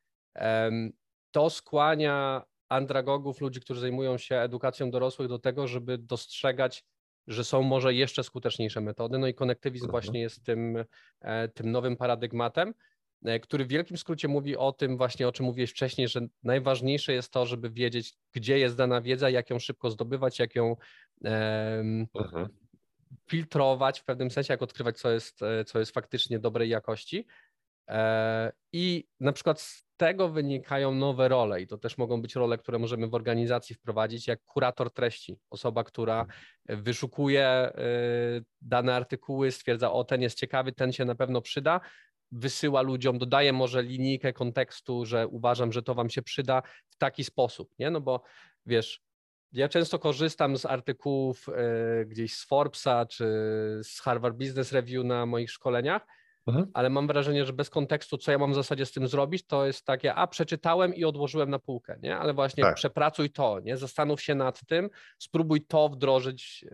to skłania andragogów, ludzi, którzy zajmują się edukacją dorosłych do tego, żeby dostrzegać, że są może jeszcze skuteczniejsze metody. No i konektywizm mhm. właśnie jest tym, e, tym nowym paradygmatem, e, który w wielkim skrócie mówi o tym właśnie, o czym mówiłeś wcześniej, że najważniejsze jest to, żeby wiedzieć, gdzie jest dana wiedza, jak ją szybko zdobywać, jak ją um, filtrować w pewnym sensie, jak odkrywać, co jest, e, co jest faktycznie dobrej jakości. I na przykład tego wynikają nowe role i to też mogą być role, które możemy w organizacji wprowadzić, jak kurator treści, osoba, która wyszukuje y, dane artykuły, stwierdza, o ten jest ciekawy, ten się na pewno przyda, wysyła ludziom, dodaje może linijkę kontekstu, że uważam, że to wam się przyda w taki sposób, nie? No bo wiesz, ja często korzystam z artykułów y, gdzieś z Forbesa czy z Harvard Business Review na moich szkoleniach, Mhm. ale mam wrażenie, że bez kontekstu, co ja mam w zasadzie z tym zrobić, to jest takie, a przeczytałem i odłożyłem na półkę, nie? Ale właśnie tak. przepracuj to, nie? Zastanów się nad tym, spróbuj to wdrożyć e,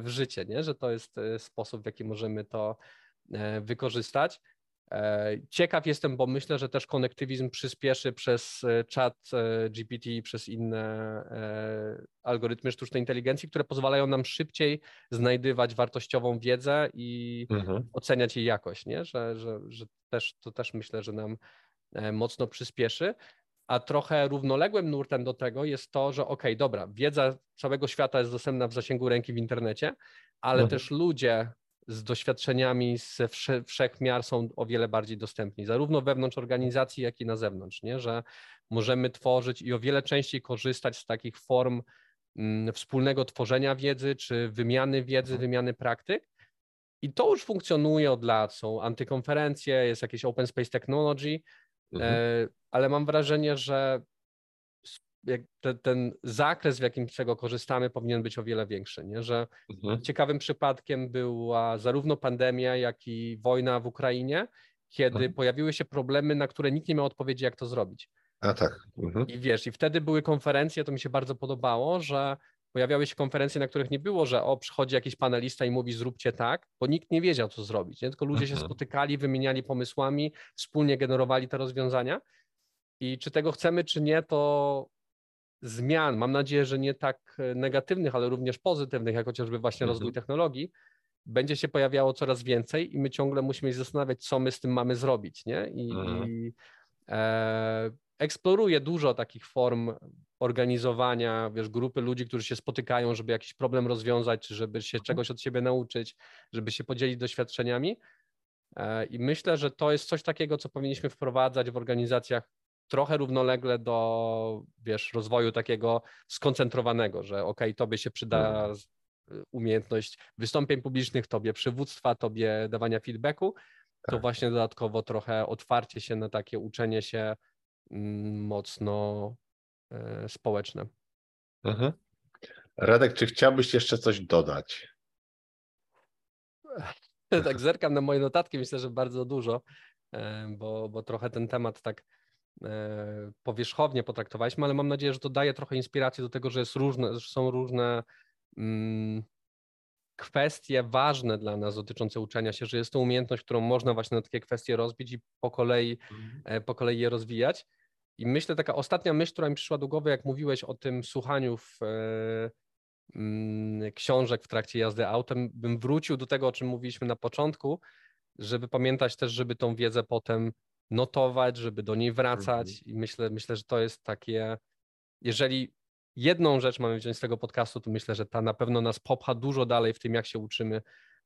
w życie, nie? Że to jest e, sposób, w jaki możemy to e, wykorzystać. E, ciekaw jestem, bo myślę, że też konektywizm przyspieszy przez e, chat e, GPT, przez inne algorytmy sztucznej inteligencji, które pozwalają nam szybciej znajdywać wartościową wiedzę i mhm. oceniać jej jakość, nie? Że, że, że też, to też myślę, że nam mocno przyspieszy. A trochę równoległym nurtem do tego jest to, że ok, dobra, wiedza całego świata jest dostępna w zasięgu ręki w internecie, ale mhm. też ludzie z doświadczeniami ze wsze, wszechmiar są o wiele bardziej dostępni, zarówno wewnątrz organizacji, jak i na zewnątrz, nie? że możemy tworzyć i o wiele częściej korzystać z takich form mm, wspólnego tworzenia wiedzy, czy wymiany wiedzy, mhm. wymiany praktyk. I to już funkcjonuje od lat. Są antykonferencje, jest jakieś Open Space Technology, mhm. e, ale mam wrażenie, że te, ten zakres, w jakim z tego korzystamy, powinien być o wiele większy. Nie? Że mhm. ciekawym przypadkiem była zarówno pandemia, jak i wojna w Ukrainie, kiedy mhm. pojawiły się problemy, na które nikt nie miał odpowiedzi, jak to zrobić. A tak. Mhm. I wiesz, i wtedy były konferencje, to mi się bardzo podobało, że pojawiały się konferencje, na których nie było, że o, przychodzi jakiś panelista i mówi zróbcie tak, bo nikt nie wiedział, co zrobić. Nie? Tylko ludzie się mhm. spotykali, wymieniali pomysłami, wspólnie generowali te rozwiązania. I czy tego chcemy, czy nie, to zmian, mam nadzieję, że nie tak e, negatywnych, ale również pozytywnych, jak chociażby właśnie mhm. rozwój technologii, będzie się pojawiało coraz więcej i my ciągle musimy się zastanawiać, co my z tym mamy zrobić, nie? I, mhm. i e, eksploruję dużo takich form organizowania, wiesz, grupy ludzi, którzy się spotykają, żeby jakiś problem rozwiązać, czy żeby się mhm. czegoś od siebie nauczyć, żeby się podzielić doświadczeniami. E, I myślę, że to jest coś takiego, co powinniśmy wprowadzać w organizacjach trochę równolegle do, wiesz, rozwoju takiego skoncentrowanego, że ok, tobie się przyda mhm. umiejętność wystąpień publicznych, tobie przywództwa, tobie dawania feedbacku, to tak. właśnie dodatkowo trochę otwarcie się na takie uczenie się mm, mocno e, społeczne. Mhm. Radek, czy chciałbyś jeszcze coś dodać? tak zerkam na moje notatki, myślę, że bardzo dużo, bo, bo trochę ten temat tak powierzchownie potraktowaliśmy, ale mam nadzieję, że to daje trochę inspiracji do tego, że, jest różne, że są różne mm, kwestie ważne dla nas dotyczące uczenia się, że jest to umiejętność, którą można właśnie na takie kwestie rozbić i po kolei, mhm. E, po kolei je rozwijać. I myślę, taka ostatnia myśl, która mi przyszła do głowy, jak mówiłeś o tym słuchaniu w, e, mm, książek w trakcie jazdy autem, bym wrócił do tego, o czym mówiliśmy na początku, żeby pamiętać też, żeby tą wiedzę potem notować, żeby do niej wracać mhm. i myślę, myślę, że to jest takie, jeżeli jedną rzecz mamy wziąć z tego podcastu, to myślę, że ta na pewno nas popcha dużo dalej w tym, jak się uczymy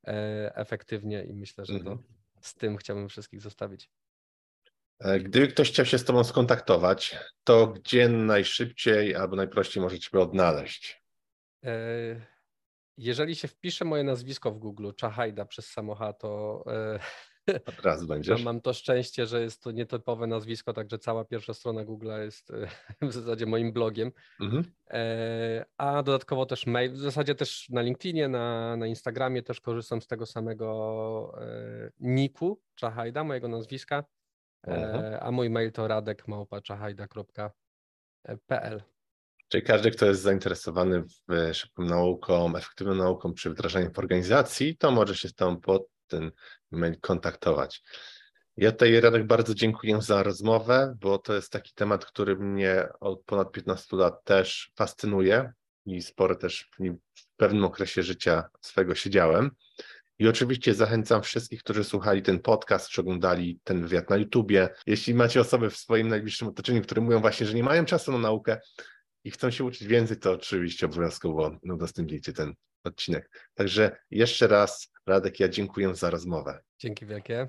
e, efektywnie i myślę, że to mhm. z tym chciałbym wszystkich zostawić. E, gdyby ktoś chciał się z Tobą skontaktować, to gdzie najszybciej albo najprościej może Ciebie odnaleźć? E, jeżeli się wpisze moje nazwisko w Google, Czachajda przez samocha, to Od razu będziesz. Mam to szczęście, że jest to nietypowe nazwisko, także cała pierwsza strona Google jest w zasadzie moim blogiem. Mhm. E, a dodatkowo też mail, w zasadzie też na LinkedInie, na, na Instagramie też korzystam z tego samego e, niku Czachajda, mojego nazwiska, mhm. a mój mail to radekmałpaczachajda.pl. Czyli każdy, kto jest zainteresowany w szybką nauką, efektywną nauką przy wdrażaniu w organizacji, to może się z Tobą pod ten mail kontaktować. Ja tutaj, Radek, bardzo dziękuję za rozmowę, bo to jest taki temat, który mnie od ponad 15 lat też fascynuje i sporo też w, pewnym okresie życia swego siedziałem. I oczywiście zachęcam wszystkich, którzy słuchali ten podcast, czy oglądali ten wywiad na YouTubie. Jeśli macie osoby w swoim najbliższym otoczeniu, które mówią właśnie, że nie mają czasu na naukę, i chcą się uczyć więcej, to oczywiście obowiązkowo udostępnijcie ten odcinek. Także jeszcze raz, Radek, ja dziękuję za rozmowę. Dzięki wielkie.